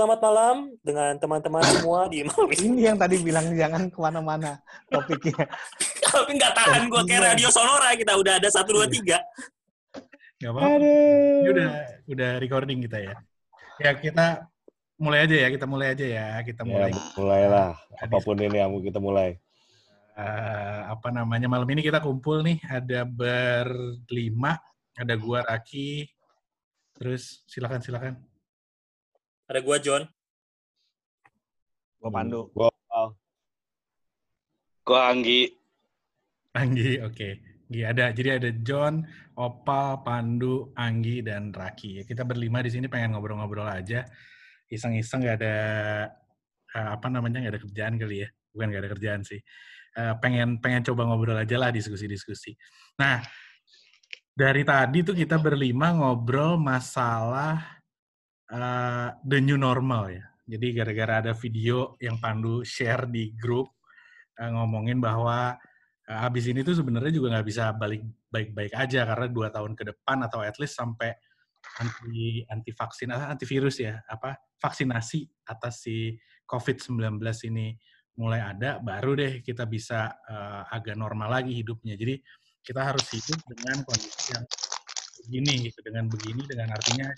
selamat malam dengan teman-teman semua di malam ini. Yang tadi bilang jangan ke mana-mana topiknya. Tapi nggak tahan gue kayak radio sonora kita udah ada satu dua tiga. Gak apa-apa. Ini udah udah recording kita ya. Ya kita mulai aja ya, kita mulai aja ya, kita mulai. Ya, mulailah. Apa pun ini yang kita mulai. Uh, apa namanya malam ini kita kumpul nih ada berlima, ada gua Raki, terus silakan silakan. Ada gua John. Gua Pandu. Gua Gua Anggi. Anggi, oke. Okay. Anggi ada. Jadi ada John, Opal, Pandu, Anggi, dan Raki. Kita berlima di sini pengen ngobrol-ngobrol aja. Iseng-iseng gak ada uh, apa namanya nggak ada kerjaan kali ya. Bukan nggak ada kerjaan sih. Uh, pengen pengen coba ngobrol aja lah diskusi-diskusi. Nah, dari tadi tuh kita berlima ngobrol masalah uh, the new normal ya. Jadi gara-gara ada video yang Pandu share di grup uh, ngomongin bahwa uh, habis ini tuh sebenarnya juga nggak bisa balik baik-baik aja karena dua tahun ke depan atau at least sampai anti anti vaksin antivirus ya apa vaksinasi atas si COVID-19 ini mulai ada, baru deh kita bisa uh, agak normal lagi hidupnya. Jadi kita harus hidup dengan kondisi yang begini gitu, dengan begini, dengan artinya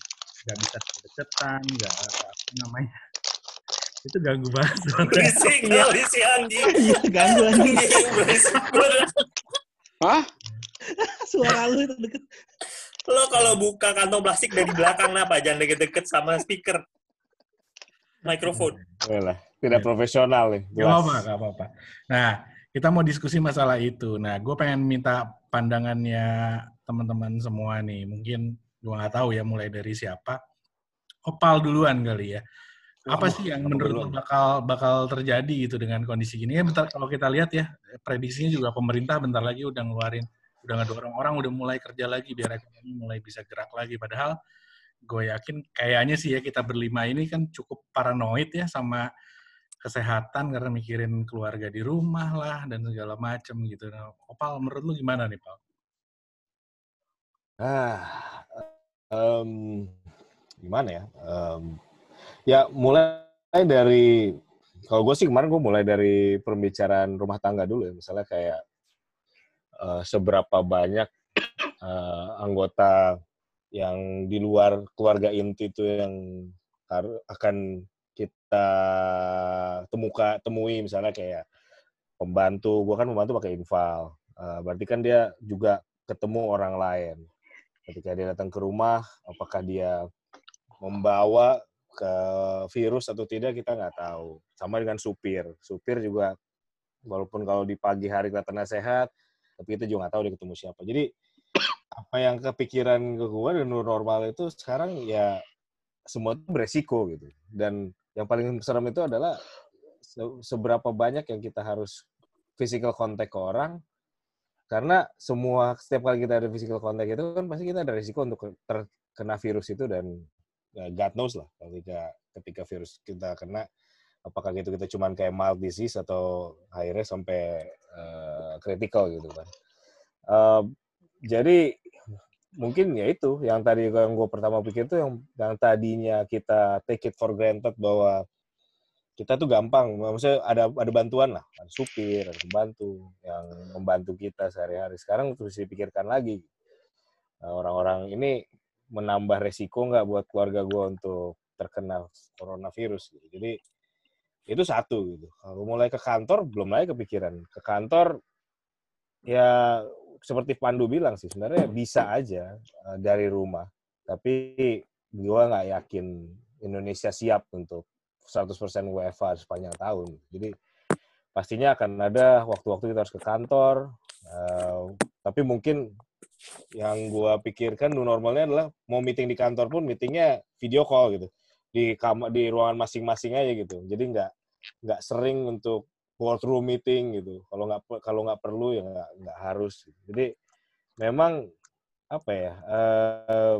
nggak bisa deketan, nggak apa namanya itu ganggu banget. Berisik kali si anjing. Iya, ganggu anjing. Berisik Hah? Suara lu itu deket. Lo kalau buka kantong plastik dari belakang apa? Jangan deket-deket sama speaker. Mikrofon. lah, tidak Ya. profesional nih. Gak apa-apa, gak apa-apa. Nah, kita mau diskusi masalah itu. Nah, gue pengen minta pandangannya teman-teman semua nih. Mungkin gue nggak tahu ya mulai dari siapa. Opal duluan kali ya. Apa sih yang menurut duluan? bakal bakal terjadi gitu dengan kondisi gini? Ya bentar kalau kita lihat ya, prediksinya juga pemerintah bentar lagi udah ngeluarin, udah ngedorong orang udah mulai kerja lagi biar ekonomi mulai bisa gerak lagi. Padahal gue yakin kayaknya sih ya kita berlima ini kan cukup paranoid ya sama kesehatan karena mikirin keluarga di rumah lah dan segala macem gitu. Nah, Opal menurut lu gimana nih, Pal? Ah, em, gimana ya? Em, ya mulai dari kalau gue sih kemarin gue mulai dari pembicaraan rumah tangga dulu ya. Misalnya kayak eh, seberapa banyak eh, anggota yang di luar keluarga inti itu yang akan kita temuka temui misalnya kayak pembantu gue kan pembantu pakai infal Eh, berarti kan dia juga ketemu orang lain ketika dia datang ke rumah apakah dia membawa ke virus atau tidak kita nggak tahu. Sama dengan supir. Supir juga walaupun kalau di pagi hari kelihatannya sehat tapi kita juga nggak tahu dia ketemu siapa. Jadi apa yang kepikiran ke gue dan normal itu sekarang ya semua itu beresiko gitu. Dan yang paling serem itu adalah se- seberapa banyak yang kita harus physical contact ke orang karena semua setiap kali kita ada physical contact itu kan pasti kita ada risiko untuk ke- terkena virus itu dan ya, God knows lah ketika ketika virus kita kena apakah gitu kita cuman kayak mild disease atau risk sampai eh, critical gitu kan. Eh, jadi mungkin ya itu yang tadi yang gue pertama pikir tuh yang yang tadinya kita take it for granted bahwa kita tuh gampang, maksudnya ada ada bantuan lah, ada supir, ada pembantu yang membantu kita sehari-hari. Sekarang terus dipikirkan lagi, Nah, orang-orang ini menambah resiko nggak buat keluarga gue untuk terkena coronavirus. Gitu. Jadi itu satu gitu. Kalau mulai ke kantor belum lagi kepikiran. Ke kantor ya seperti Pandu bilang sih sebenarnya bisa aja uh, dari rumah. Tapi gue nggak yakin Indonesia siap untuk 100% WFA sepanjang tahun. Jadi pastinya akan ada waktu-waktu kita harus ke kantor. uh, tapi mungkin yang gue pikirkan normalnya adalah mau meeting di kantor pun meetingnya video call gitu di kamar di ruangan masing-masing aja gitu. Jadi nggak nggak sering untuk boardroom meeting gitu. Kalau nggak kalau nggak perlu ya nggak harus. Jadi memang apa ya eh,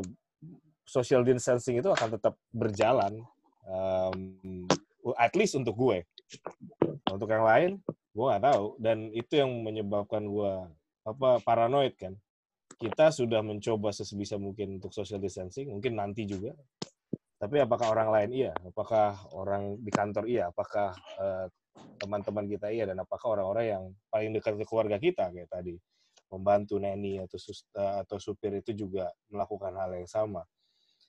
social distancing itu akan tetap berjalan. Em, at least untuk gue. Untuk yang lain, gue nggak tahu. Dan itu yang menyebabkan gue apa paranoid kan. Kita sudah mencoba sesebisa mungkin untuk social distancing, mungkin nanti juga. Tapi apakah orang lain iya? Apakah orang di kantor iya? Apakah eh, teman-teman kita iya? Dan apakah orang-orang yang paling dekat ke keluarga kita kayak tadi membantu neni atau sus- eh, atau supir itu juga melakukan hal yang sama?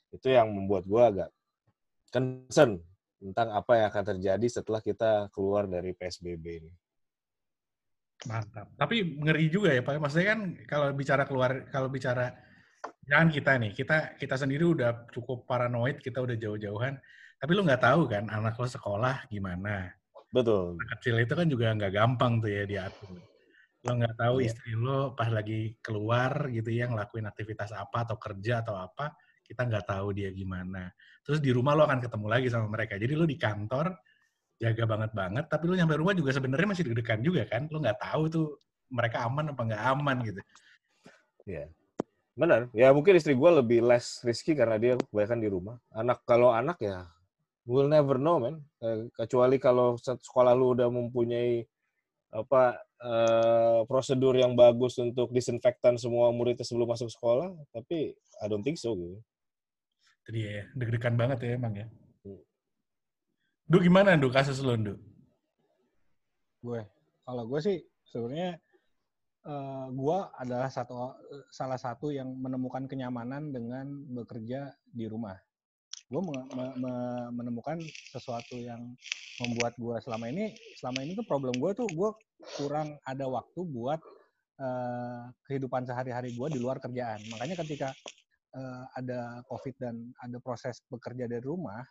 Itu yang membuat gue agak concern tentang apa yang akan terjadi setelah kita keluar dari PSBB ini. Mantap. Tapi ngeri juga ya Pak. Maksudnya kan kalau bicara keluar, kalau bicara jangan kita nih, kita kita sendiri udah cukup paranoid, kita udah jauh-jauhan. Tapi lu nggak tahu kan anak lo sekolah gimana. Betul. Anak kecil itu kan juga nggak gampang tuh ya diatur. Lo nggak tahu Iya. istri lo pas lagi keluar gitu ya ngelakuin aktivitas apa atau kerja atau apa, kita nggak tahu dia gimana. Terus di rumah lo akan ketemu lagi sama mereka. Jadi lo di kantor jaga banget banget, tapi lo nyampe rumah juga sebenarnya masih deg-degan juga kan. Lo nggak tahu tuh mereka aman apa nggak aman gitu. Iya. Benar. Ya mungkin istri gue lebih less risky karena dia kebanyakan di rumah. Anak kalau anak ya we'll never know man. Eh, Kecuali kalau sekolah lu udah mempunyai apa eh, prosedur yang bagus untuk disinfektan semua muridnya sebelum masuk sekolah, tapi I don't think so gitu. Jadi ya deg-degan banget ya emang ya. Hmm. Du gimana Du kasus lo Du? gue kalau gue sih sebenarnya eh, gue adalah satu salah satu yang menemukan kenyamanan dengan bekerja di rumah gue me- me- me- menemukan sesuatu yang membuat gue selama ini selama ini tuh problem gue tuh gue kurang ada waktu buat eh, kehidupan sehari-hari gue di luar kerjaan makanya ketika eh, ada covid dan ada proses bekerja dari rumah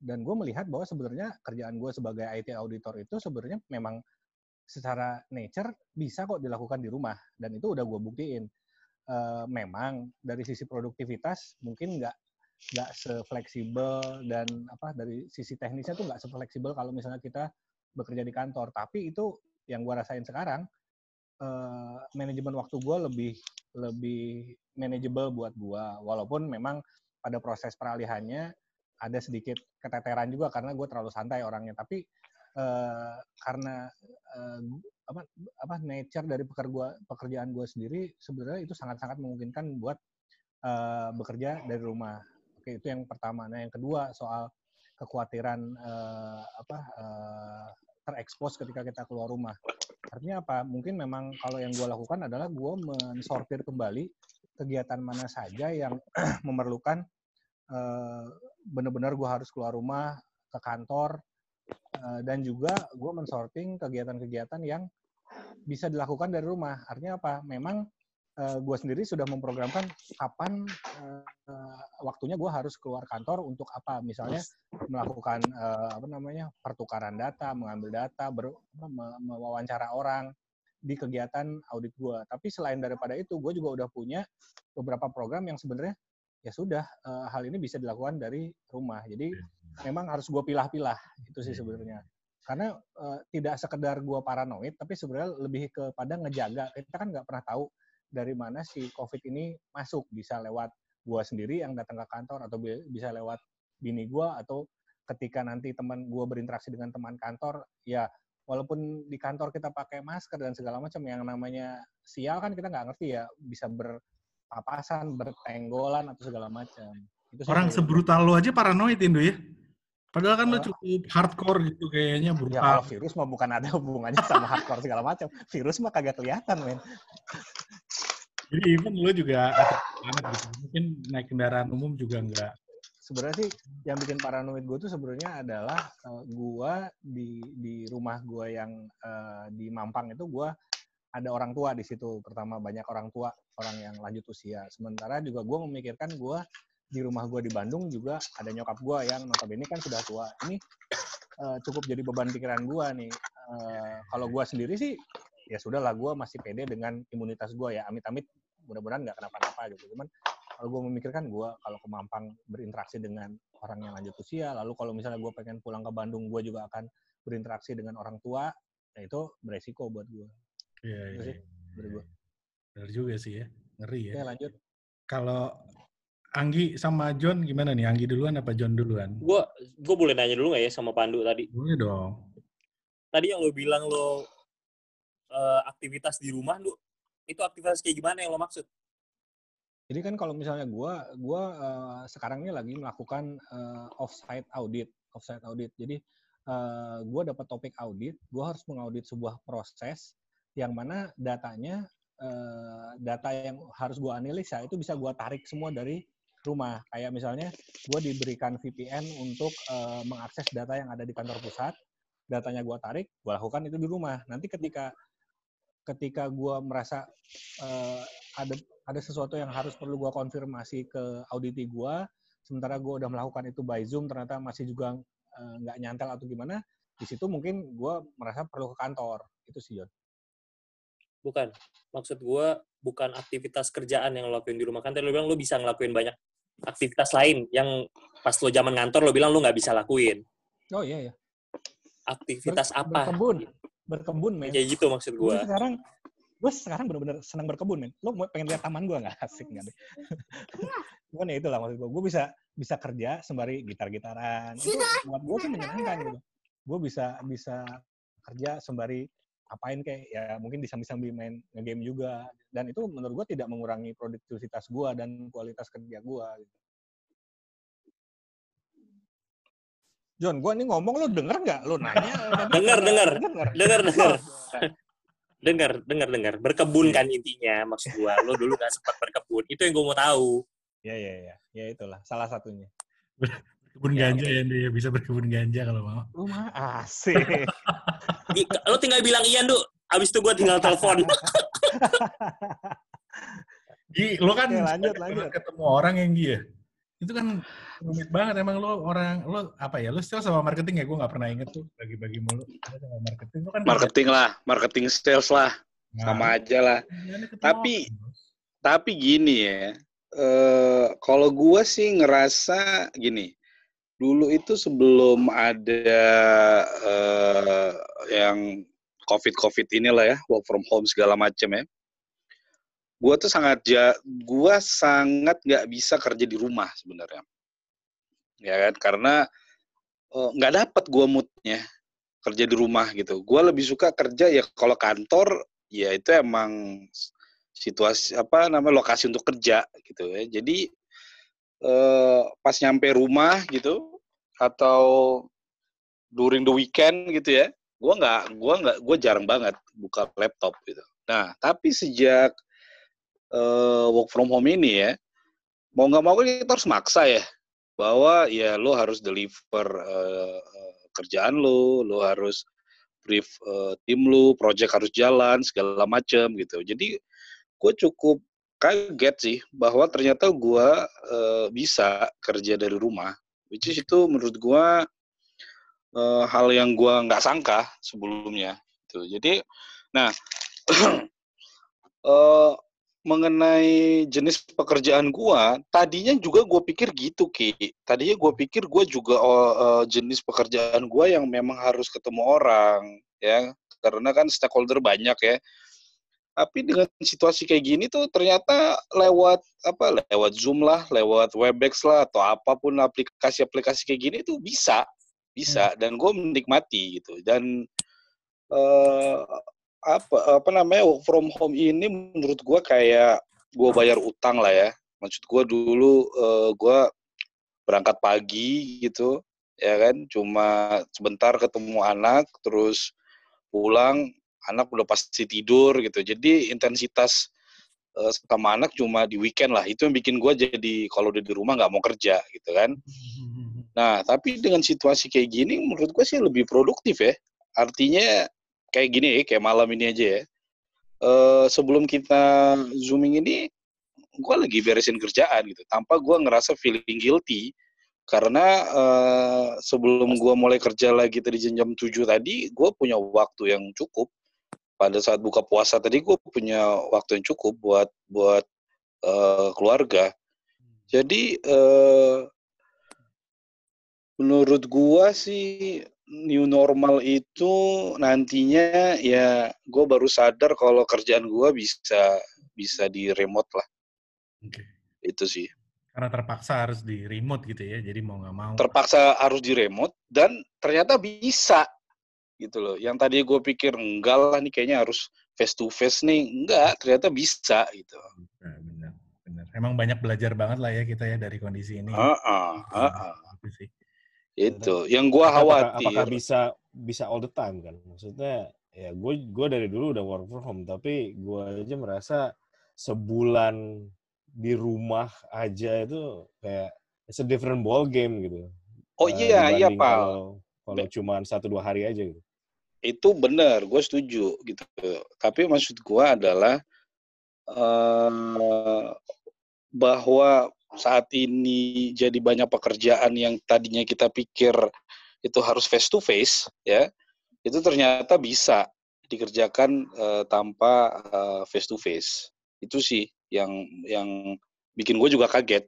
dan gue melihat bahwa sebenarnya kerjaan gue sebagai IT auditor itu sebenarnya memang secara nature bisa kok dilakukan di rumah dan itu udah gue buktiin. Eh, memang dari sisi produktivitas mungkin nggak nggak sefleksibel dan apa dari sisi teknisnya tuh nggak sefleksibel kalau misalnya kita bekerja di kantor. Tapi itu yang gue rasain sekarang eh, manajemen waktu gue lebih lebih manageable buat gue walaupun memang pada proses peralihannya ada sedikit keteteran juga karena gue terlalu santai orangnya. Tapi eh, karena eh, apa apa nature dari pekerja pekerjaan gue sendiri sebenarnya itu sangat-sangat memungkinkan buat eh, bekerja dari rumah. Oke itu yang pertama. Nah yang kedua soal kekhawatiran eh, apa eh, terekspos ketika kita keluar rumah artinya apa mungkin memang kalau yang gue lakukan adalah gue mensortir kembali kegiatan mana saja yang memerlukan eh, benar-benar gue harus keluar rumah ke kantor eh, dan juga gue mensorting kegiatan-kegiatan yang bisa dilakukan dari rumah. Artinya apa? Memang gue sendiri sudah memprogramkan kapan eh, eh, waktunya gue harus keluar kantor untuk apa? Misalnya melakukan eh, apa namanya pertukaran data, mengambil data, ber, mewawancara orang di kegiatan audit gue. Tapi selain daripada itu, gue juga udah punya beberapa program yang sebenarnya ya sudah eh, hal ini bisa dilakukan dari rumah. Jadi memang harus gue pilah-pilah itu sih sebenarnya. Karena eh, tidak sekedar gue paranoid, tapi sebenarnya lebih kepada ngejaga. Kita kan nggak pernah tahu dari mana si COVID ini masuk. Bisa lewat gue sendiri yang datang ke kantor, atau bi- bisa lewat bini gue, atau ketika nanti teman gue berinteraksi dengan teman kantor, ya walaupun di kantor kita pakai masker dan segala macam, yang namanya sial kan kita nggak ngerti ya, bisa berpapasan, bertenggolan, atau segala macam. Itu Orang gua. sebrutal lo aja paranoid Indo ya. Padahal kan lo Oh. cukup hardcore gitu kayaknya Ya brutal. kalau virus mah bukan ada hubungannya sama hardcore segala macam. Virus mah kagak kelihatan, men. Jadi even lo juga banget gitu. Mungkin naik kendaraan umum juga nggak. Sebenarnya sih yang bikin paranoid gue tuh sebenarnya adalah eh, gua di di rumah gua yang eh, di Mampang itu gua ada orang tua di situ. Pertama banyak orang tua, orang yang lanjut usia. Sementara juga gua memikirkan gua di rumah gua di Bandung juga ada nyokap gua yang notabene kan sudah tua. Ini eh, cukup jadi beban pikiran gua nih. Eh, kalau gua sendiri sih ya sudahlah gua masih pede dengan imunitas gua ya. Amit-amit mudah-mudahan nggak kenapa-napa gitu. Cuman kalau gue memikirkan gue kalau ke Mampang berinteraksi dengan orang yang lanjut usia, lalu kalau misalnya gue pengen pulang ke Bandung, gue juga akan berinteraksi dengan orang tua, ya itu beresiko buat gue. Iya, Itu iya. sih dari gue. Benar juga sih ya. Ngeri ya. Oke lanjut. Kalau Anggi sama John gimana nih? Anggi duluan apa John duluan? Gue gue boleh nanya dulu nggak ya sama Pandu tadi? Boleh dong. Tadi yang lo bilang lo eh, aktivitas di rumah, lu itu aktivitas kayak gimana yang lo maksud? Jadi kan kalau misalnya gua gua uh, sekarang ini lagi melakukan uh, offsite audit, offsite audit. Jadi uh, gua dapat topik audit, gua harus mengaudit sebuah proses yang mana datanya uh, data yang harus gua analisa itu bisa gua tarik semua dari rumah. Kayak misalnya gue diberikan VPN untuk uh, mengakses data yang ada di kantor pusat, datanya gue tarik, gue lakukan itu di rumah. Nanti ketika ketika gue merasa uh, ada ada sesuatu yang harus perlu gue konfirmasi ke auditi gue, sementara gue udah melakukan itu by Zoom, ternyata masih juga nggak uh, nyantel atau gimana, di situ mungkin gue merasa perlu ke kantor. Itu sih, John. Bukan. Maksud gue bukan aktivitas kerjaan yang lo lakuin di rumah. Kan tadi lo bilang lo bisa ngelakuin banyak aktivitas lain yang pas lo zaman ngantor lo bilang lo nggak bisa lakuin. Oh iya ya. Aktivitas Ber, apa? Berkebun, berkebun men. Kayak gitu maksud gue. Sekarang gue sekarang benar-benar senang berkebun men. Lo mau pengen lihat taman gue nggak asik nggak deh? Cuman ya itulah maksud gue. Gue bisa bisa kerja sembari gitar-gitaran. Itu buat gue sih menyenangkan gitu. Gue bisa bisa kerja sembari apain kayak ya mungkin bisa sambil main ngegame juga dan itu menurut gue tidak mengurangi produktivitas gue dan kualitas kerja gue gitu. John, gue ini ngomong lo denger nggak? Lo nanya? denger, denger, denger, denger, denger, denger, denger, denger. Berkebun kan intinya maksud gue. Lo dulu nggak sempat berkebun. Itu yang gue mau tahu. Ya, ya, ya, ya itulah salah satunya. Berkebun ganja ya, dia bisa berkebun ganja kalau mau. Lu mah asik. lo tinggal bilang Ian, Du. Abis itu gue tinggal telepon. Gi, lo kan Oke, lanjut, lanjut. ketemu orang yang dia. Itu kan rumit banget emang lo orang lo apa ya lo sales sama marketing ya gue nggak pernah inget tuh bagi-bagi mulu sama marketing lo kan Marketing lah, marketing sales lah, Nah, sama aja lah. ketemu Tapi-? Tapi gini ya, eh kalau gua sih ngerasa gini, dulu itu sebelum ada eh yang covid-covid inilah ya, work from home segala macam ya, gua tuh sangat ja, gua sangat nggak bisa kerja di rumah sebenarnya, ya kan? Karena eh, nggak dapat gua moodnya kerja di rumah gitu. Gua lebih suka kerja ya kalau kantor ya itu emang situasi apa namanya lokasi untuk kerja gitu ya. Jadi eh, pas nyampe rumah gitu atau during the weekend gitu ya, gua nggak gua nggak gua jarang banget buka laptop gitu. Nah tapi sejak eh, work from home ini ya, mau nggak mau kan kita harus maksa ya bahwa ya lo harus deliver eh, kerjaan lo, lo harus brief eh, tim lo, project harus jalan segala macam gitu. Jadi gue cukup kaget sih bahwa ternyata gue uh, bisa kerja dari rumah, which is itu menurut gue uh, hal yang gue nggak sangka sebelumnya. Gitu. Jadi, nah uh, mengenai jenis pekerjaan gue, tadinya juga gue pikir gitu ki. Tadinya gue pikir gue juga uh, jenis pekerjaan gue yang memang harus ketemu orang, ya, karena kan stakeholder banyak ya. Tapi dengan situasi kayak gini tuh ternyata lewat apa lewat Zoom lah, lewat Webex lah atau apa pun aplikasi-aplikasi kayak gini tuh bisa bisa. Dan gue menikmati gitu. Dan uh, apa apa namanya work from home ini menurut gue kayak gue bayar utang lah ya maksud gue dulu uh, gue berangkat pagi gitu ya kan cuma sebentar ketemu anak terus pulang anak udah pasti tidur gitu. Jadi intensitas uh, sama anak cuma di weekend lah. Itu yang bikin gue jadi kalau udah di rumah nggak mau kerja gitu kan. Nah tapi dengan situasi kayak gini menurut gue sih lebih produktif ya. Artinya kayak gini ya, kayak malam ini aja ya. Uh, sebelum kita zooming ini, gue lagi beresin kerjaan gitu. Tanpa gue ngerasa feeling guilty. Karena uh, sebelum gue mulai kerja lagi tadi jam 7 tadi, gue punya waktu yang cukup pada saat buka puasa tadi gue punya waktu yang cukup buat buat uh, keluarga. Jadi uh, menurut gua sih new normal itu nantinya ya gue baru sadar kalau kerjaan gua bisa bisa di remote lah. Oke. Itu sih. Karena terpaksa harus di remote gitu ya, jadi mau nggak mau. Terpaksa harus di remote dan ternyata bisa gitu loh. Yang tadi gue pikir enggak lah nih kayaknya harus face to face nih, enggak ternyata bisa gitu. Nah, benar, benar. emang banyak belajar banget lah ya kita ya dari kondisi ini. Heeh, heeh. Gitu sih. Itu yang gua apakah, khawatir. apakah bisa bisa all the time kan? Maksudnya ya gue gue dari dulu udah work from home tapi gue aja merasa sebulan di rumah aja itu kayak it's a different ball game gitu. Oh Eh, iya, iya, Pal. Kalau kalau cuma satu dua hari aja gitu. Itu benar, gue setuju gitu. Tapi maksud gua adalah eh bahwa saat ini jadi banyak pekerjaan yang tadinya kita pikir itu harus face to face, ya, itu ternyata bisa dikerjakan eh, tanpa eh, face to face. Itu sih yang yang bikin gue juga kaget.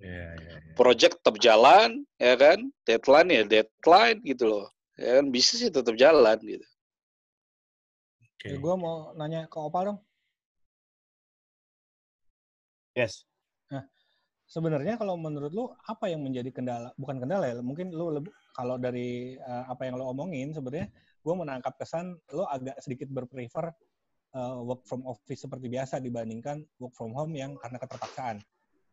Iya, iya, iya. Project tetap jalan, ya kan? Deadline ya deadline gitu loh. Ya kan bisnis ya tetap jalan gitu. Oke. gue mau nanya ke Opal dong. Yes. Sebenarnya kalau menurut lu apa yang menjadi kendala? Bukan kendala ya, mungkin lu lebih, kalau dari eh, apa yang lu omongin sebenarnya gue menangkap kesan lu agak sedikit berprefer eh, work from office seperti biasa dibandingkan work from home yang karena keterpaksaan.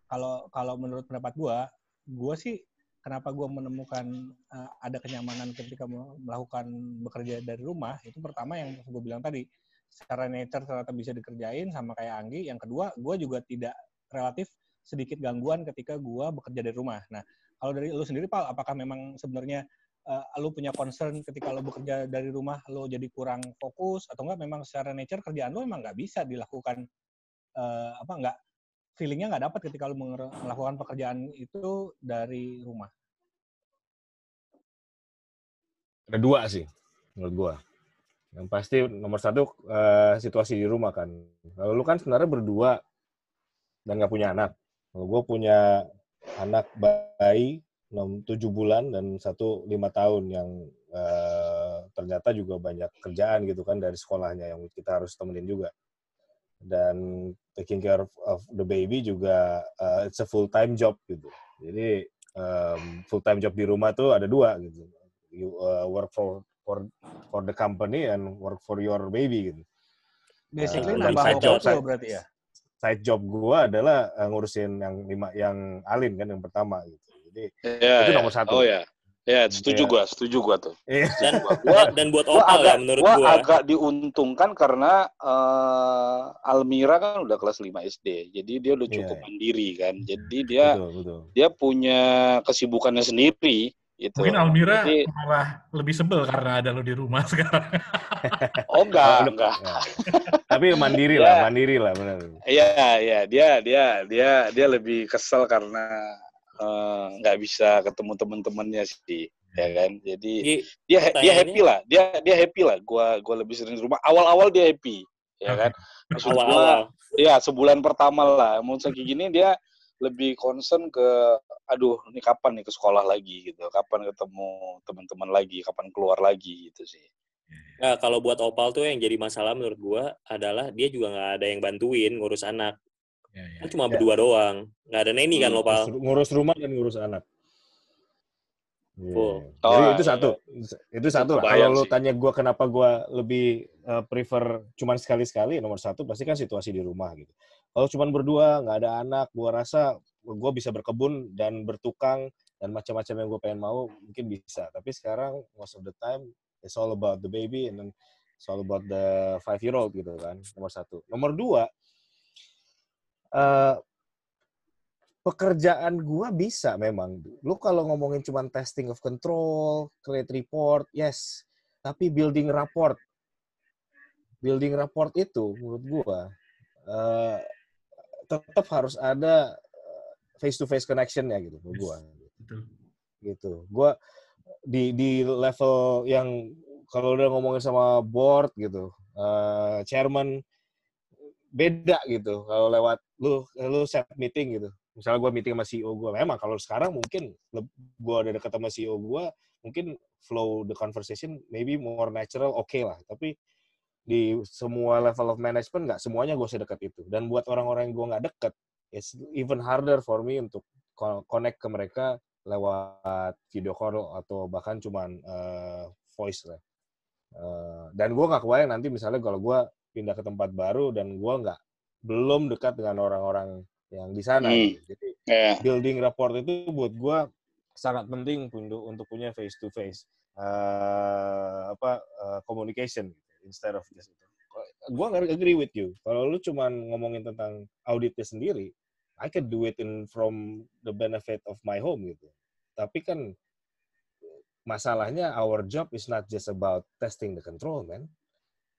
Kalau kalau menurut pendapat gue, gue sih kenapa gue menemukan eh, ada kenyamanan ketika me- melakukan bekerja dari rumah itu pertama yang gue bilang tadi secara nature ternyata bisa dikerjain sama kayak Anggi. Yang kedua, gue juga tidak relatif sedikit gangguan ketika gua bekerja dari rumah. Nah, kalau dari lu sendiri, Pal, apakah memang sebenarnya eh, lu punya concern ketika lu bekerja dari rumah, lu jadi kurang fokus atau enggak memang secara nature kerjaan lu memang nggak bisa dilakukan eh, apa enggak feelingnya nggak dapat ketika lu melakukan pekerjaan itu dari rumah. Ada dua sih menurut gua. Yang pasti nomor satu eh, situasi di rumah kan. Kalau lu kan sebenarnya berdua dan nggak punya anak. Kalau gue punya anak bayi 6, 7 bulan dan satu lima tahun yang eh, ternyata juga banyak kerjaan gitu kan dari sekolahnya yang kita harus temenin juga. Dan taking care of, of the baby juga eh, it's a full time job gitu. Jadi full time job di rumah tuh ada dua gitu. You uh, work for for for the company and work for your baby gitu. Basically dan nambah job, side- berarti ya. Side job gua adalah uh, ngurusin yang lima yang Alin kan yang pertama gitu. Jadi Ya, Itu ya. nomor satu. Oh ya. Ya, setuju Iya. gua, setuju gua tuh. iya. Dan Gua dan buat gua opal agak, ya menurut gua gua. agak diuntungkan karena eh, Almira kan udah kelas 5 SD. Jadi dia udah Iya, cukup iya. mandiri kan. Jadi dia betul betul. dia punya kesibukannya sendiri gitu. Mungkin Almira Jadi- malah lebih sebel karena ada lo di rumah sekarang. Oh enggak, Udah- enggak. ya. Tapi mandiri Ya. lah, mandiri lah benar. Iya, iya, dia dia dia dia lebih kesel karena eh, nggak bisa ketemu teman-temannya sih, ya kan. Jadi Gi, dia dia happy lah, dia dia happy lah. Gua gua lebih sering di rumah. Awal-awal dia happy, ya kan. Maksud gua, awal-awal. ya sebulan pertama lah. Mau kayak gini dia lebih concern ke, aduh, ini kapan nih ke sekolah lagi gitu, kapan ketemu teman-teman lagi, kapan keluar lagi gitu sih. Nah, kalau buat Opal tuh yang jadi masalah menurut gua adalah dia juga nggak ada yang bantuin ngurus anak. Ya, ya. Kan cuma Ya. berdua doang. Nggak ada neni kan Hmm, Opal? Ngurus, rumah dan ngurus anak. Iya. Full. Jadi Oh, itu iya. satu, itu satu lah. Kalau lu sih. tanya gua kenapa gua lebih uh, prefer cuman sekali-sekali, nomor satu pasti kan situasi di rumah gitu. Kalau cuman berdua, nggak ada anak, gua rasa gua bisa berkebun dan bertukang dan macam-macam yang gue pengen mau mungkin bisa. Tapi sekarang most of the time it's all about the baby and then it's all about the five year old gitu kan. Nomor satu. Nomor dua, eh pekerjaan gua bisa memang. Lu kalau ngomongin cuman testing of control, create report, yes. Tapi building rapport, building rapport itu menurut gua eh, tetap harus ada face to face connection ya gitu menurut gua. Betul. Gitu. Gua di di level yang kalau udah ngomongin sama board gitu, eh, chairman beda gitu kalau lewat lu lu set meeting gitu misalnya gue meeting sama CEO gue memang kalau sekarang mungkin gue udah deket sama CEO gue mungkin flow the conversation maybe more natural oke lah tapi di semua level of management nggak semuanya gue sedekat itu dan buat orang-orang yang gue nggak deket it's even harder for me untuk co- connect ke mereka lewat video call atau bahkan cuman eh, voice lah Eh, dan gue nggak kebayang nanti misalnya kalau gue pindah ke tempat baru dan gue nggak belum dekat dengan orang-orang yang di sana. Hmm. gitu. Jadi Ya. building rapport itu buat gue sangat penting untuk untuk punya face to face apa uh, communication instead of just itu. Gue nggak agree with you. Kalau lu cuman ngomongin tentang auditnya sendiri, I can do it in from the benefit of my home gitu. Tapi kan masalahnya our job is not just about testing the control, man.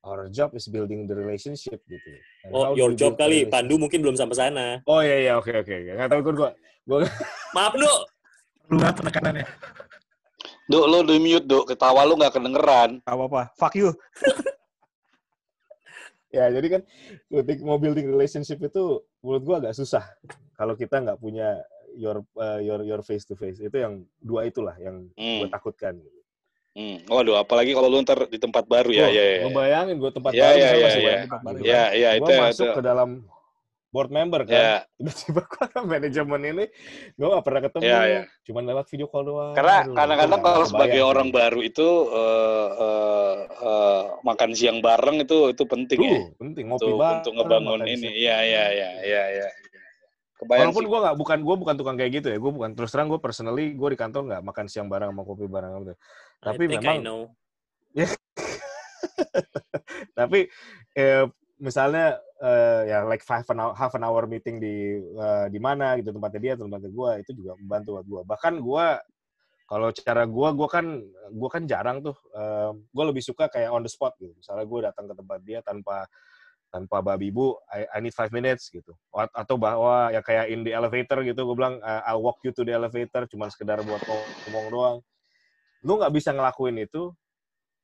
Our job is building the relationship gitu. And Oh, your you job kali. Pandu mungkin belum sampai sana. Oh iya iya oke oke. Nggak tahu gue gue gue Maaf, Nu. Lu banget penekanannya. Duk, lo di mute, Duk. Ketawa lu nggak kedengeran. Gak apa-apa. Fuck you. ya jadi kan ketika mau building relationship itu menurut gua agak susah kalau kita nggak punya your uh, your your face to face itu yang dua itulah yang Hmm. gue takutkan Hmm. Waduh, apalagi kalau lu ntar di tempat baru ya. Oh, ya, ya. lu bayangin gue tempat Ya, baru ya, ya, masih ya. tempat baru Ya, kan. Ya, ya, masuk itu. ke dalam board member kan Ya, tiba-tiba gua sama manajemen ini gue gak pernah ketemu Ya, ya. cuman lewat video call doang karena Aduh, kadang-kadang kalau sebagai kebayang orang baru itu eh, eh, eh, makan siang bareng itu itu penting ya. Tuh, penting ngopi Untuk, bareng untuk ngebangun ini. Iya, iya, iya, iya, iya. Kebayang Walaupun gue nggak bukan gue bukan tukang kayak gitu ya, gue bukan terus terang gue personally gue di kantor nggak makan siang bareng sama kopi bareng gitu. Tapi I think I memang know. tapi eh, misalnya eh, ya like five an hour, half an hour meeting di eh, di mana gitu tempatnya dia tempatnya gue itu juga membantu buat gue. Bahkan gue kalau cara gue gue kan gue kan jarang tuh gue lebih suka kayak on the spot gitu. Misalnya gue datang ke tempat dia tanpa tanpa babi bu, I, I need five minutes gitu. At- Atau bahwa ya kayak in the elevator gitu, gue bilang uh, I'll walk you to the elevator, cuman sekedar buat ngomong doang. Lu nggak bisa ngelakuin itu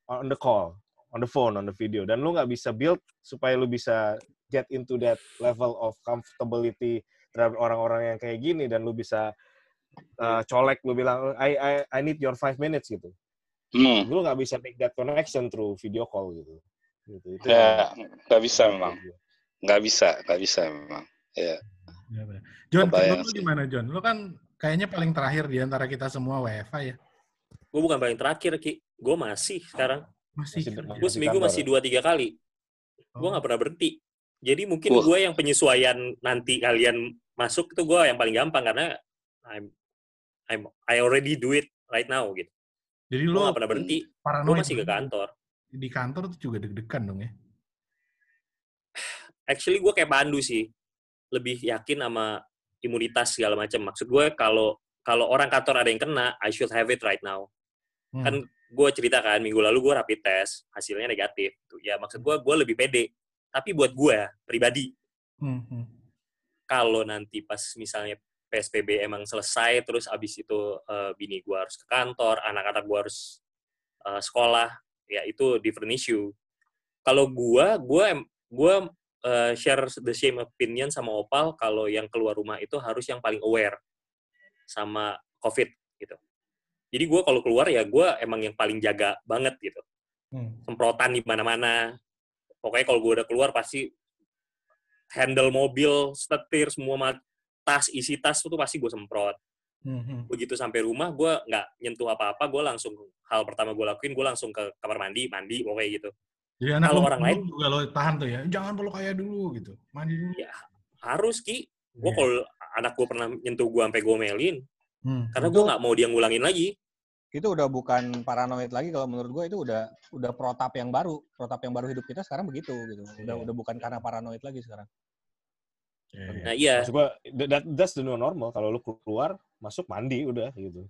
on the call, on the phone, on the video, dan lu nggak bisa build supaya lu bisa get into that level of comfortability terhadap orang-orang yang kayak gini dan lu bisa uh, colek, lu bilang I, I I need your five minutes gitu. Hmm. Lu nggak bisa make that connection through video call gitu. Gitu. Itu Ya, yang- nggak bisa memang. Nggak bisa, nggak bisa memang. Ya. Ya, benar. John, lu gimana John? Lu kan kayaknya paling terakhir di antara kita semua WFA ya? Gue bukan paling terakhir, Ki. Gue masih sekarang. Masih. Masih-. Gue seminggu kantor masih dua tiga kali. Gue Oh. nggak pernah berhenti. Jadi mungkin Wah. gue yang penyesuaian nanti kalian masuk itu gue yang paling gampang karena I'm, I'm I already do it right now gitu. Jadi Gue lu nggak pernah berhenti. Gue masih ke kantor. Di kantor tuh juga deg-degan dong ya? Actually gue kayak Pandu sih. Lebih yakin sama imunitas segala macam. Maksud gue kalau kalau orang kantor ada yang kena, I should have it right now. Hmm. Kan gue cerita kan minggu lalu gue rapid test, hasilnya negatif. Tuh, ya maksud gue gue lebih pede. Tapi buat gue pribadi, Hmm, hmm. kalau nanti pas misalnya PSBB emang selesai, terus abis itu eh, bini gue harus ke kantor, anak-anak gue harus eh, sekolah, ya itu different issue. Kalau gue, gue gue eh, share the same opinion sama Opal kalau yang keluar rumah itu harus yang paling aware sama COVID gitu. Jadi gue kalau keluar ya gue emang yang paling jaga banget gitu. Hmm. Semprotan di mana-mana. Pokoknya kalau gue udah keluar pasti handle mobil, setir, semua tas, isi tas itu pasti gue semprot. Hmm, hmm. Begitu sampai rumah gue nggak nyentuh apa-apa, gue langsung hal pertama gue lakuin gue langsung ke kamar mandi, mandi pokoknya gitu. Jadi anak Kalau orang lain- juga lo tahan tuh ya. Jangan peluk kayak dulu gitu. Mandi dulu. Ya, Harus ki. Gue Iya. kalau anak gue pernah nyentuh gue sampai gomelin, Hmm. karena gue nggak mau dia ngulangin lagi. Itu udah bukan paranoid lagi kalau menurut gue itu udah udah protap yang baru. Protap yang baru hidup kita sekarang begitu gitu. Udah Iya. udah bukan karena paranoid lagi sekarang. Ya, ya. Nah iya, Maksud gua, that, that's the new normal. Kalau lu keluar, masuk mandi udah gitu.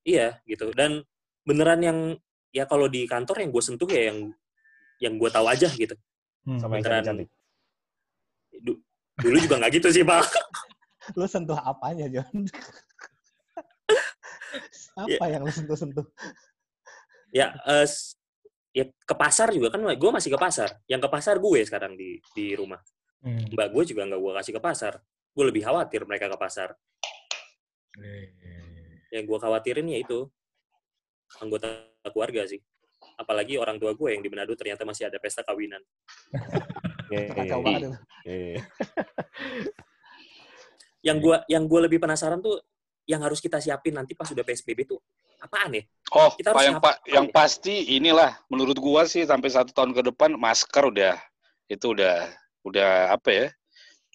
iya gitu. Dan beneran yang ya kalau di kantor yang gue sentuh ya yang yang gue tahu aja gitu. Hmm. Sama yang Beneran. cantik-cantik. Du- dulu juga nggak gitu sih pak. Lu sentuh apanya, John? Apa yang lu sentuh-sentuh? ya eh, s- ya ke pasar juga kan gue masih ke pasar. Yang ke pasar gue sekarang di di rumah. Hmm. mbak gue juga nggak gue kasih ke pasar. Gue lebih khawatir mereka ke pasar. Eh, yang gue khawatirin ya itu. Anggota keluarga sih. Apalagi orang tua gue yang di Manado ternyata masih ada pesta kawinan. Iya, Kacau iya, banget iya. yang gue yang gue lebih penasaran tuh yang harus kita siapin nanti pas udah psbb tuh apaan ya Oh, Kita Pak, harus yang, pa, yang ya? pasti inilah menurut gua sih sampai satu tahun ke depan masker udah itu udah udah apa ya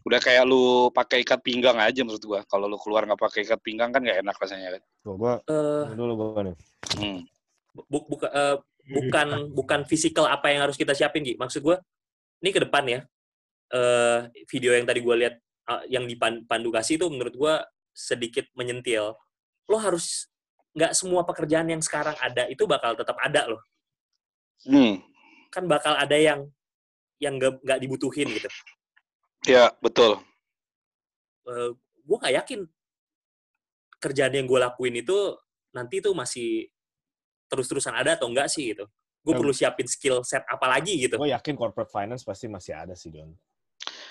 Udah kayak lu pakai ikat pinggang aja menurut gua. Kalau lu keluar nggak pakai ikat pinggang kan nggak enak rasanya kan. Tuh, gua Eh, dulu gua nih. Hmm. bu- buka, eh, bukan bukan fisikal apa yang harus kita siapin Gi. Maksud gue, ini ke depan ya. eh video yang tadi gue lihat eh, yang di pan- Pandu kasih itu menurut gue sedikit menyentil. Lo harus nggak semua pekerjaan yang sekarang ada itu bakal tetap ada loh. Hmm. Kan bakal ada yang yang nggak dibutuhin gitu. Ya, betul. Eh gue nggak yakin kerjaan yang gue lakuin itu nanti itu masih terus-terusan ada atau enggak sih gitu. Gue perlu siapin skill set apa lagi gitu. Gue yakin corporate finance pasti masih ada sih, Don.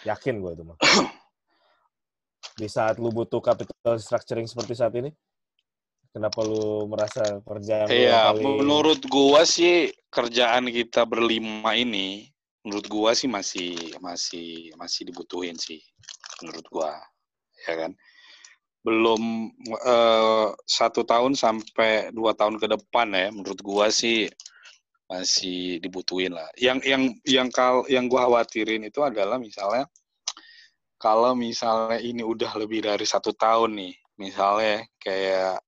Yakin gue itu mah. Di saat lu butuh capital structuring seperti saat ini, kenapa lu merasa kerjaan Iya, paling- menurut gua sih kerjaan kita berlima ini, menurut gua sih masih masih masih dibutuhin sih, menurut gua, ya kan. Belum eh, satu tahun sampai dua tahun ke depan ya, menurut gua sih masih dibutuhin lah. Yang yang yang kal yang gua khawatirin itu adalah misalnya kalau misalnya ini udah lebih dari satu tahun nih, misalnya kayak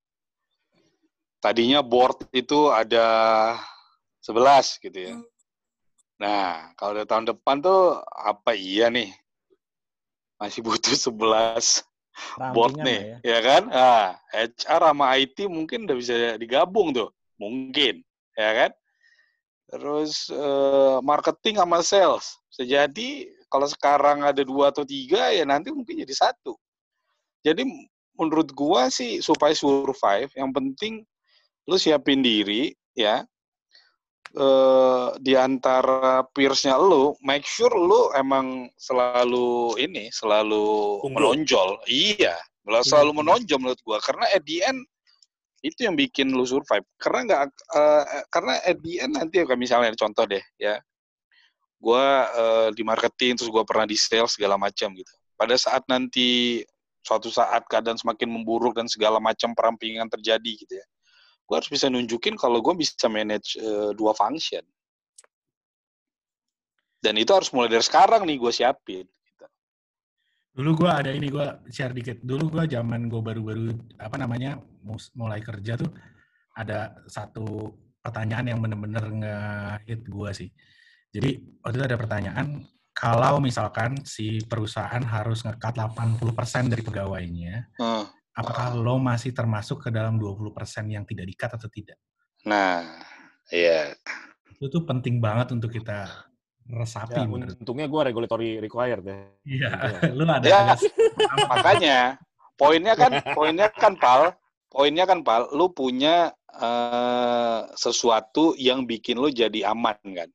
tadinya board itu ada 11 gitu ya. Nah, kalau dari tahun depan tuh apa iya nih? Masih butuh 11 board Rampingan nih, lah ya. ya kan? Ah, HR sama IT mungkin udah bisa digabung tuh. Mungkin, ya kan? Terus eh, marketing sama sales. Bisa jadi kalau sekarang ada dua atau tiga ya nanti mungkin jadi satu. Jadi menurut gua sih supaya survive yang penting lu siapin diri ya. Eh di antara peersnya lu make sure lu emang selalu ini selalu Unggul. menonjol. Iya selalu menonjol menurut gua. Karena at the end itu yang bikin lu survive. Karena nggak eh, karena at the end nanti kayak misalnya contoh deh ya gua eh, di marketing terus gua pernah di sales segala macam gitu pada saat nanti suatu saat keadaan semakin memburuk dan segala macam perampingan terjadi gitu ya gue harus bisa nunjukin kalau gue bisa manage eh, dua function dan itu harus mulai dari sekarang nih gue siapin gitu. Dulu gua ada ini gua share dikit. Dulu gua zaman gua baru-baru apa namanya mulai kerja tuh ada satu pertanyaan yang bener-bener nge-hit gua sih. Jadi waktu itu ada pertanyaan kalau misalkan si perusahaan harus ngekat 80% dari pegawainya, Eh, apakah lo masih termasuk ke dalam 20% yang tidak dikat atau tidak? nah iya Itu tuh penting banget untuk kita resapi Ya, menurut untungnya gue regulatory required ya. Iya, Untungnya. lu ada Ya. makanya poinnya kan poinnya kan pal poinnya kan pal lu punya eh, sesuatu yang bikin lu jadi aman kan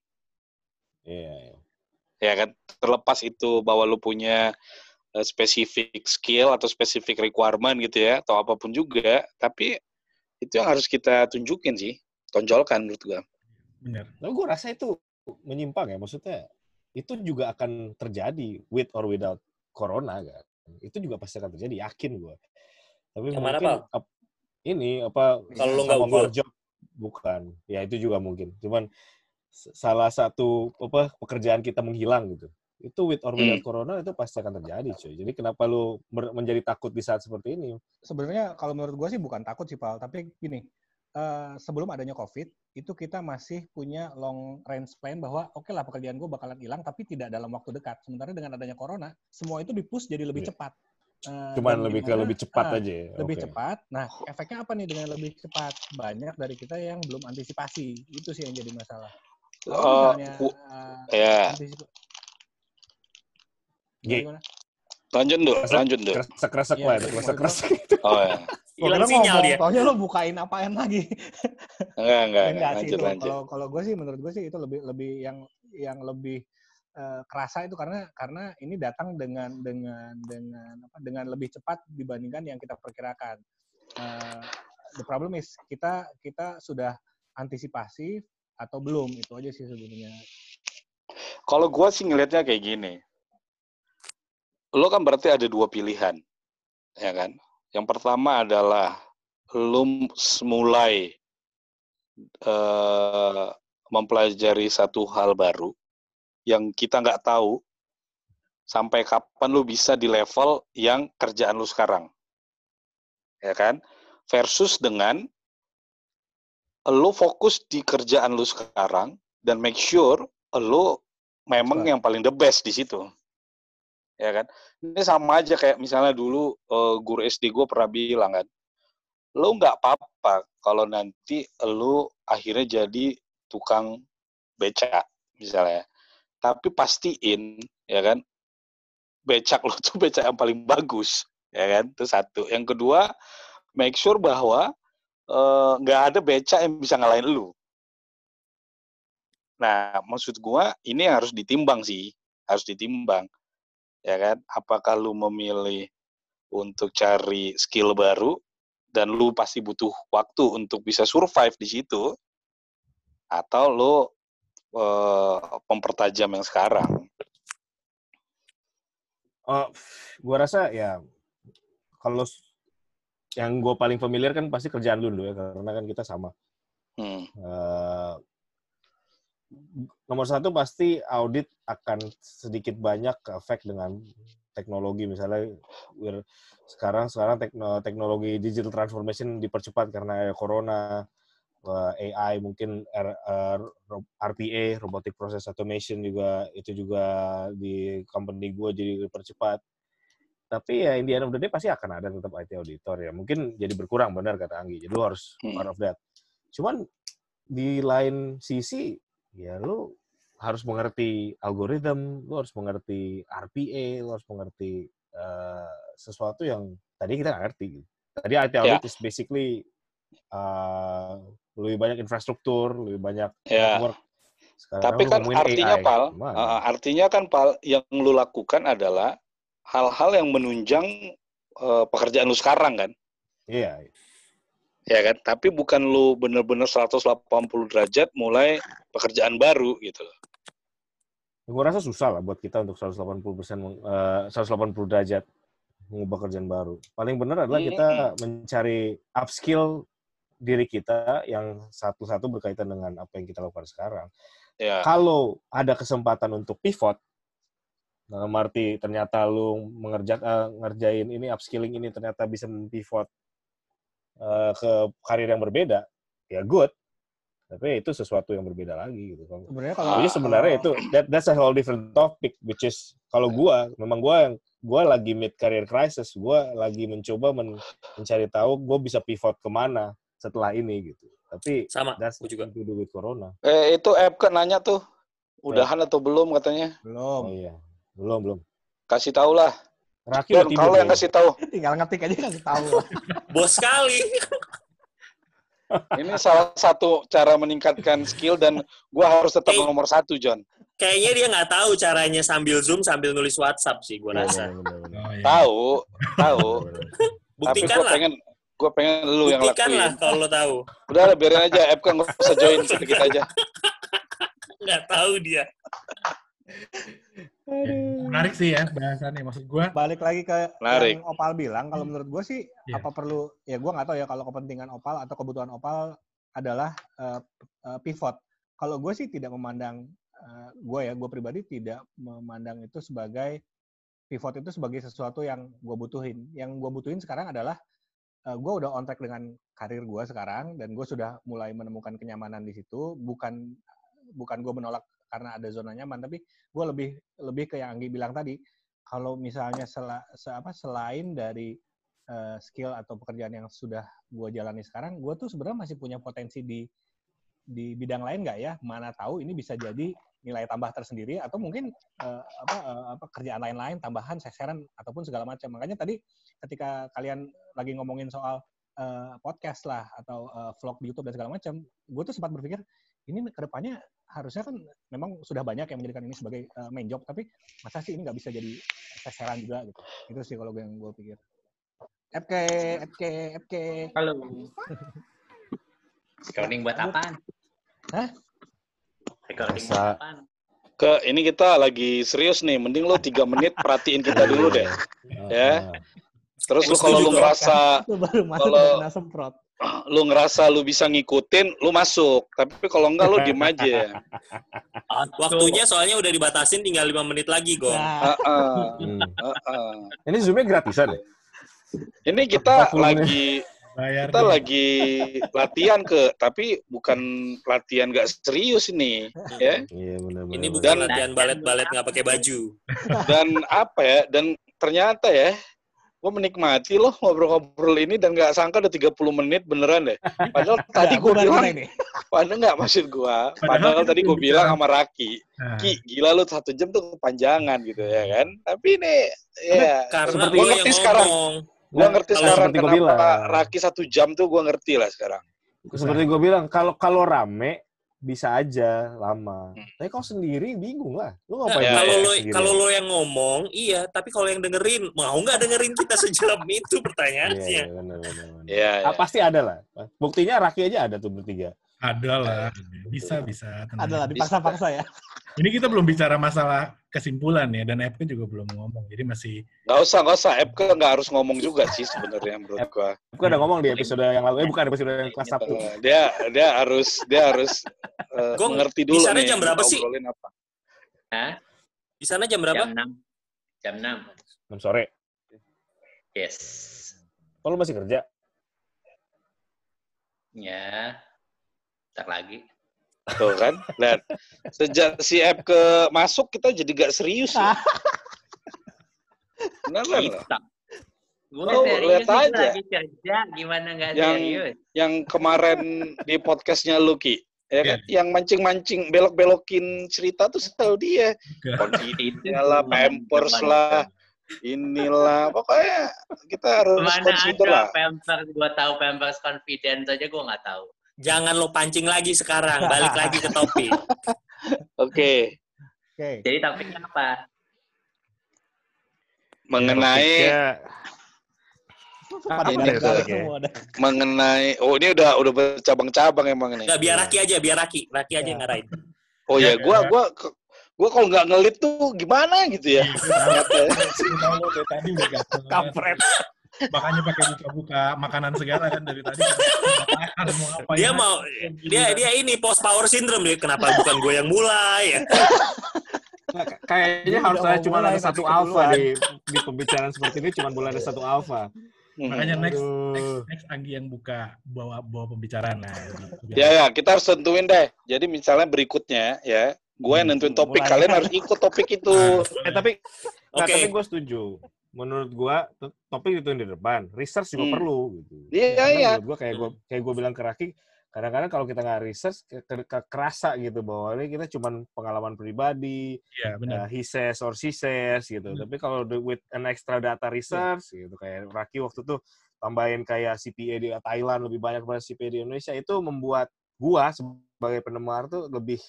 Iya, iya. ya kan terlepas itu bahwa lu punya eh, spesifik skill atau spesifik requirement gitu ya atau apa pun juga tapi itu yang harus kita tunjukin sih tonjolkan menurut gua bener. Tapi gue rasa itu menyimpang ya, maksudnya itu juga akan terjadi with or without corona kan. Itu juga pasti akan terjadi, yakin gue. Tapi Yang mana, mungkin Pal? ap- ini apa Kalau lu nggak job bukan. Ya itu juga mungkin. Cuman salah satu apa pekerjaan kita menghilang gitu. Itu with or without corona itu pasti akan terjadi, cuy. Jadi kenapa lu menjadi takut di saat seperti ini? Sebenarnya kalau menurut gue sih bukan takut sih, Pal. Tapi gini, eh, sebelum adanya COVID, itu kita masih punya long range plan bahwa oke lah pekerjaan gue bakalan hilang, tapi tidak dalam waktu dekat. Sementara dengan adanya corona, semua itu dipush jadi lebih Iya. cepat. Eh, Cuman lebih ke lebih cepat ah, aja ya. lebih Oke. cepat. Nah, efeknya apa nih dengan lebih cepat? Banyak dari kita yang belum antisipasi. Itu sih yang jadi masalah. Oh, eh, ya. Gimana? lanjut dulu lanjut dulu Kresek-kresek Iya, lah, kresek-kresek. oh ya Hilang sinyal dia. Taunya lo bukain apaan lagi? enggak enggak, enggak. lanjut lanjut Kalau kalau gue sih menurut gue sih itu lebih lebih yang yang lebih eh, kerasa itu karena karena ini datang dengan dengan dengan apa dengan lebih cepat dibandingkan yang kita perkirakan. Eh, the problem is kita kita sudah antisipasi atau belum itu aja sih sebenarnya. kalau gua sih ngelihatnya kayak gini lo kan berarti ada dua pilihan ya kan yang pertama adalah lo mulai eh, mempelajari satu hal baru yang kita nggak tahu sampai kapan lu bisa di level yang kerjaan lu sekarang. Ya kan? Versus dengan lu fokus di kerjaan lu sekarang dan make sure lu memang yang paling the best di situ. Ya kan? Ini sama aja kayak misalnya dulu uh, guru SD gue pernah bilang kan, lu nggak apa-apa kalau nanti lu akhirnya jadi tukang beca misalnya. Tapi pastiin ya kan becak lo tuh becak yang paling bagus ya kan itu satu yang kedua make sure bahwa nggak uh, ada becak yang bisa ngalahin lu. Nah maksud gua ini harus ditimbang sih harus ditimbang ya kan? Apakah lu memilih untuk cari skill baru dan lu pasti butuh waktu untuk bisa survive di situ atau lu uh, mempertajam yang sekarang? Oh, gua rasa ya kalau yang gue paling familiar kan pasti kerjaan dulu ya karena kan kita sama. Hmm. Uh, nomor satu pasti audit akan sedikit banyak efek dengan teknologi misalnya sekarang sekarang teknologi digital transformation dipercepat karena corona AI mungkin RPA robotic process automation juga itu juga di company gue jadi dipercepat tapi ya in the end of the day pasti akan ada tetap IT auditor ya mungkin jadi berkurang benar kata Anggi jadi lu harus hmm. part of that cuman di lain sisi ya lu harus mengerti algoritma lu harus mengerti RPA lu harus mengerti uh, sesuatu yang tadi kita nggak ngerti tadi IT audit yeah. is basically uh, lebih banyak infrastruktur, lebih banyak ya. network. Sekarang Tapi kan artinya AI. pal, uh, artinya kan pal yang lu lakukan adalah hal-hal yang menunjang uh, pekerjaan lu sekarang kan? Iya. Ya kan? Tapi bukan lu bener-bener 180 derajat mulai pekerjaan baru gitu Gue rasa susah lah buat kita untuk 180 persen, uh, 180 derajat mengubah kerjaan baru. Paling benar adalah kita mencari upskill diri kita yang satu-satu berkaitan dengan apa yang kita lakukan sekarang. Yeah. Kalau ada kesempatan untuk pivot, dalam arti ternyata lu mengerjakan uh, ngerjain ini upskilling ini ternyata bisa pivot uh, ke karir yang berbeda, ya good. Tapi itu sesuatu yang berbeda lagi gitu. Sebenarnya kalau Jadi sebenarnya itu that, that's a whole different topic which is kalau gua memang gua yang gua lagi mid career crisis, gua lagi mencoba men mencari tahu gua bisa pivot ke mana setelah ini gitu. Tapi sama that's juga to do with corona. Eh itu app kan nanya tuh udahan atau belum katanya? Belum. Oh iya. Belum, belum. Kasih tahu lah. Raki kalau yang kasih tahu. Tinggal ngetik aja kasih tahu. Bos sekali. Ini salah satu cara meningkatkan skill dan gua harus tetap Kay nomor satu, John. Kayaknya dia nggak tahu caranya sambil zoom sambil nulis WhatsApp sih, gua rasa. Oh, iya. Tahu, tahu. Buktikan Tapi lah. pengen gue pengen lu yang Buktikan lakuin. lah kalau lo tahu. Udah lah, biarin aja. App kan nggak usah join sedikit aja. Nggak tahu dia. Ya, menarik sih ya bahasannya. Maksud gue. Balik lagi ke menarik. yang Opal bilang, kalau menurut gue sih yeah. apa perlu, ya gue nggak tahu ya kalau kepentingan Opal atau kebutuhan Opal adalah uh, uh, pivot. Kalau gue sih tidak memandang, uh, gue ya, gue pribadi tidak memandang itu sebagai pivot itu sebagai sesuatu yang gue butuhin. Yang gue butuhin sekarang adalah uh, gue udah on track dengan karir gue sekarang dan gue sudah mulai menemukan kenyamanan di situ bukan bukan gue menolak karena ada zona nyaman. Tapi gue lebih lebih ke yang Anggi bilang tadi. Kalau misalnya sel, se, apa, selain dari uh, skill atau pekerjaan yang sudah gue jalani sekarang gue tuh sebenarnya masih punya potensi di di bidang lain nggak ya? Mana tahu ini bisa jadi nilai tambah tersendiri atau mungkin uh, apa, uh, apa kerjaan lain-lain tambahan seseran ataupun segala macam. Makanya tadi ketika kalian lagi ngomongin soal uh, podcast lah atau uh, vlog di YouTube dan segala macam, gue tuh sempat berpikir ini ke depannya harusnya kan memang sudah banyak yang menjadikan ini sebagai uh, main job, tapi masa sih ini nggak bisa jadi sasaran juga gitu. Itu sih kalau yang gue pikir. FK, FK, FK. Halo. Recording buat apaan? Hah? Recording buat apaan? Ke ini kita lagi serius nih, mending lo tiga menit perhatiin kita dulu deh. ya. Terus Eh, lu kalau lu baru masuk Kalau-. Lu ngerasa lu bisa ngikutin, lu masuk. Tapi kalau enggak lu diem aja. Waktunya soalnya udah dibatasin tinggal lima menit lagi, Gong. Nah, Heeh. Hmm. heeh. Ini zoomnya gratisan ya? Ini kita 40 menit. lagi Bayar kita nih. lagi latihan ke, tapi bukan latihan gak serius ini, ya. Iya benar-benar. Ini bukan Dan- latihan balet-balet nggak pakai baju. Dan apa ya? Dan ternyata ya, gue menikmati loh ngobrol-ngobrol ini dan nggak sangka udah 30 menit beneran deh. Padahal tadi gue bilang, padahal nggak maksud gue. Padahal Padahal kita tadi gue bilang sama Raki, Nah, Ki, gila lu satu jam tuh kepanjangan gitu ya kan. Tapi ini, ya, Karena Seperti- gue ngerti sekarang. ngomong. gue ngerti sekarang seperti gua kenapa bilang. Raki satu jam tuh gue ngerti lah sekarang. Seperti gue bilang, kalau kalau rame bisa aja lama. Hmm. Tapi kalau sendiri bingung lah. Lu Nah, ngapain Ya, kalau lo sendiri? kalau lo yang ngomong, iya. Tapi kalau yang dengerin, mau nggak dengerin kita sejam itu Iya, pertanyaannya. iya, benar, benar, benar. Iya, Ah, iya. pasti ada lah. Buktinya Raki aja ada tuh bertiga. ada lah. Bisa, bisa. tenang. Ada lah dipaksa-paksa ya. Ini kita belum bicara masalah kesimpulan ya, dan FP juga belum ngomong. Jadi masih Nggak usah, nggak usah. Epke nggak harus ngomong juga sih sebenarnya menurut gue. Gue udah ngomong di episode yang lalu. Eh bukan episode yang kelas Sabtu. Eh, dia dia harus dia harus eh, Gong, mengerti dulu di sana nih jam berapa sih? ngobrolin apa. Hah? Di sana jam berapa? Jam 6. Jam 6. 6 sore. Yes. Oh, lu masih kerja? Ya. Ntar lagi. Tuh kan? Dan sejak si Epke masuk kita jadi gak serius. Ya. Lah. Kita. Gue Lu serius lihat gua aja. lagi kerja. Gimana nggak Yang- serius? Yang kemarin di podcastnya Lucky, ya kan? Yang mancing-mancing, belok-belokin cerita tuh selalu dia. Confidential lah, pampers lah, inilah. Pokoknya kita harus Mana consider ada lah. Pampers, gue tahu Pampers confident aja gue nggak tahu. Jangan lo pancing lagi sekarang. Balik lagi ke topik. Oke. Oke. Jadi topiknya apa? Mengenai Pada Ini ada ya. mengenai oh ini udah udah bercabang-cabang emang ini. Nggak, biar Raki aja, biar Raki. Raki aja Ya. yang ngarahin. Oh ya, gua gua gua kalau nggak ngelit tuh gimana gitu ya. Ya. Banget. kampret. Makanya pakai buka-buka makanan segala kan dari tadi. Makan, mau apa Dia ya. mau dia dia ini post power syndrome dia. Kenapa bukan gue yang mulai ya? Nah, Kayaknya harus mau cuma ada satu alfa duluan. di di pembicaraan seperti ini cuma boleh ada satu alfa. Makanya next, next, next Anggi yang buka bawa bawa pembicaraan nah. gitu. Ya ya, kita harus tentuin deh. Jadi misalnya berikutnya ya, gue yang nentuin topik, Mulai. kalian harus ikut topik itu. Eh tapi Oke. tapi gue setuju. Menurut gua topik itu yang di depan, research juga Hmm. perlu gitu. Iya, Karena iya. Menurut gua kayak gua kayak gua bilang ke Raki, kadang-kadang kalau kita nggak research ke- ke- ke- kerasa gitu bahwa ini kita cuman pengalaman pribadi, Iya, benar. uh, he says or she says gitu. Hmm. Tapi kalau with an extra data research gitu kayak Raki waktu itu tambahin kayak CPA di Thailand lebih banyak daripada CPA di Indonesia itu membuat gua sebagai pendengar tuh lebih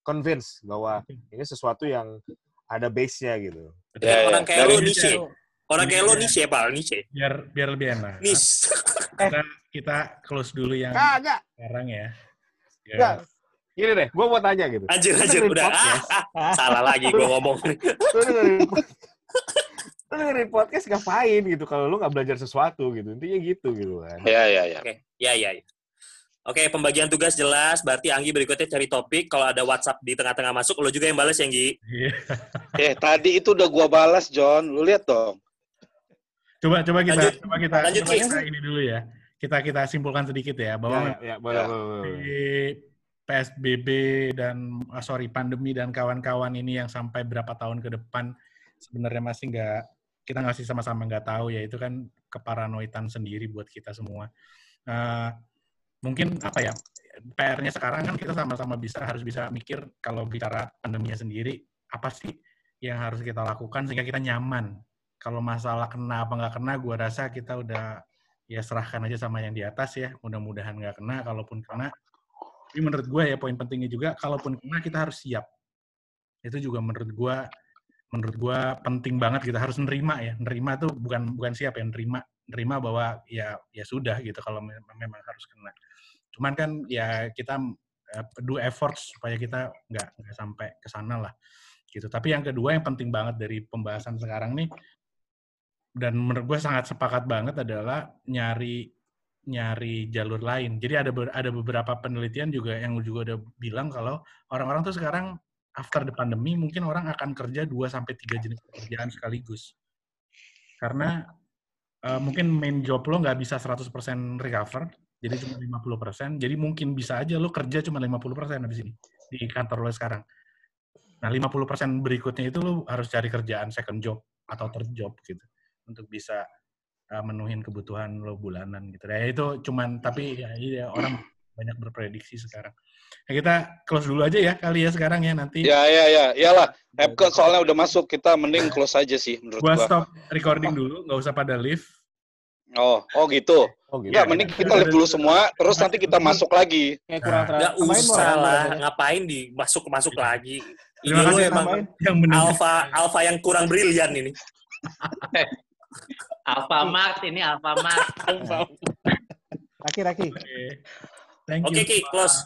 convince bahwa ini sesuatu yang ada base-nya gitu. Ya, ya. orang kayak Dari- lo niche. Orang kayak lo niche, Pak. Niche. Biar biar lebih enak. Niche. Kita, kita close dulu yang Kagak, sekarang ya. Ya. enggak. Gini deh, gua mau tanya gitu. Anjir, anjir. Udah. Ah, podcast, ah. Salah lagi gue ngomong. Lu dengerin, lu dengerin podcast ngapain gitu kalau lu nggak belajar sesuatu gitu. Intinya gitu gitu kan. Ya ya ya. Oke, ya, ya, ya. Oke, pembagian tugas jelas. Berarti Anggi berikutnya cari topik. Kalau ada WhatsApp di tengah-tengah masuk, lo juga yang balas ya, Anggi. Iya. Eh tadi itu udah gua balas John, lu lihat dong. Coba coba kita Lanjut. coba kita Lanjut, coba Ki. kita ini dulu ya. Kita kita simpulkan sedikit ya bahwa Ya, ya, boleh, Ya. boleh, di PSBB dan ah, sorry pandemi dan kawan-kawan ini yang sampai berapa tahun ke depan sebenarnya masih nggak kita masih sama-sama nggak tahu ya itu kan keparanoitan sendiri buat kita semua. Eh, mungkin apa ya PR-nya sekarang kan kita sama-sama bisa harus bisa mikir kalau bicara pandeminya sendiri apa sih yang harus kita lakukan sehingga kita nyaman. Kalau masalah kena apa nggak kena, gua rasa kita udah ya serahkan aja sama yang di atas ya. Mudah-mudahan nggak kena. Kalaupun kena, tapi menurut gue ya poin pentingnya juga, kalaupun kena kita harus siap. Itu juga menurut gue, menurut gue penting banget kita harus nerima ya. Nerima tuh bukan bukan siap ya, nerima nerima bahwa ya ya sudah gitu kalau mem- memang harus kena. Cuman kan ya kita eh, do effort supaya kita nggak nggak sampai ke sana lah gitu. Tapi yang kedua yang penting banget dari pembahasan sekarang nih dan menurut gue sangat sepakat banget adalah nyari nyari jalur lain. Jadi ada ber- ada beberapa penelitian juga yang juga udah bilang kalau orang-orang tuh sekarang after the pandemi mungkin orang akan kerja 2 sampai 3 jenis pekerjaan sekaligus. Karena eh, mungkin main job lo nggak bisa 100% recover, jadi cuma 50%. Jadi mungkin bisa aja lo kerja cuma 50% habis ini di kantor lo sekarang. Nah, 50% berikutnya itu lo harus cari kerjaan second job atau third job gitu untuk bisa uh, menuhin kebutuhan lo bulanan gitu. Ya itu cuman tapi ya, iya, orang banyak berprediksi sekarang. Ya, kita close dulu aja ya kali ya sekarang ya nanti. Ya, ya, ya. Iyalah. Epcot soalnya udah masuk. Kita mending close aja sih menurut Gua gua. stop recording dulu, nggak usah pada live. Oh, oh gitu. Oh gitu. Ya, mending kita live dulu semua, terus nanti kita masuk lagi. Kayak kurang Nah, mau usah lah, ngapain di masuk masuk lagi. Ini Terima lo kasih emang. Yang alfa alfa yang kurang brilian ini. Alfamart ini Alfamart. Raki, Raki. Oke. Thank Oke you. Ki, close.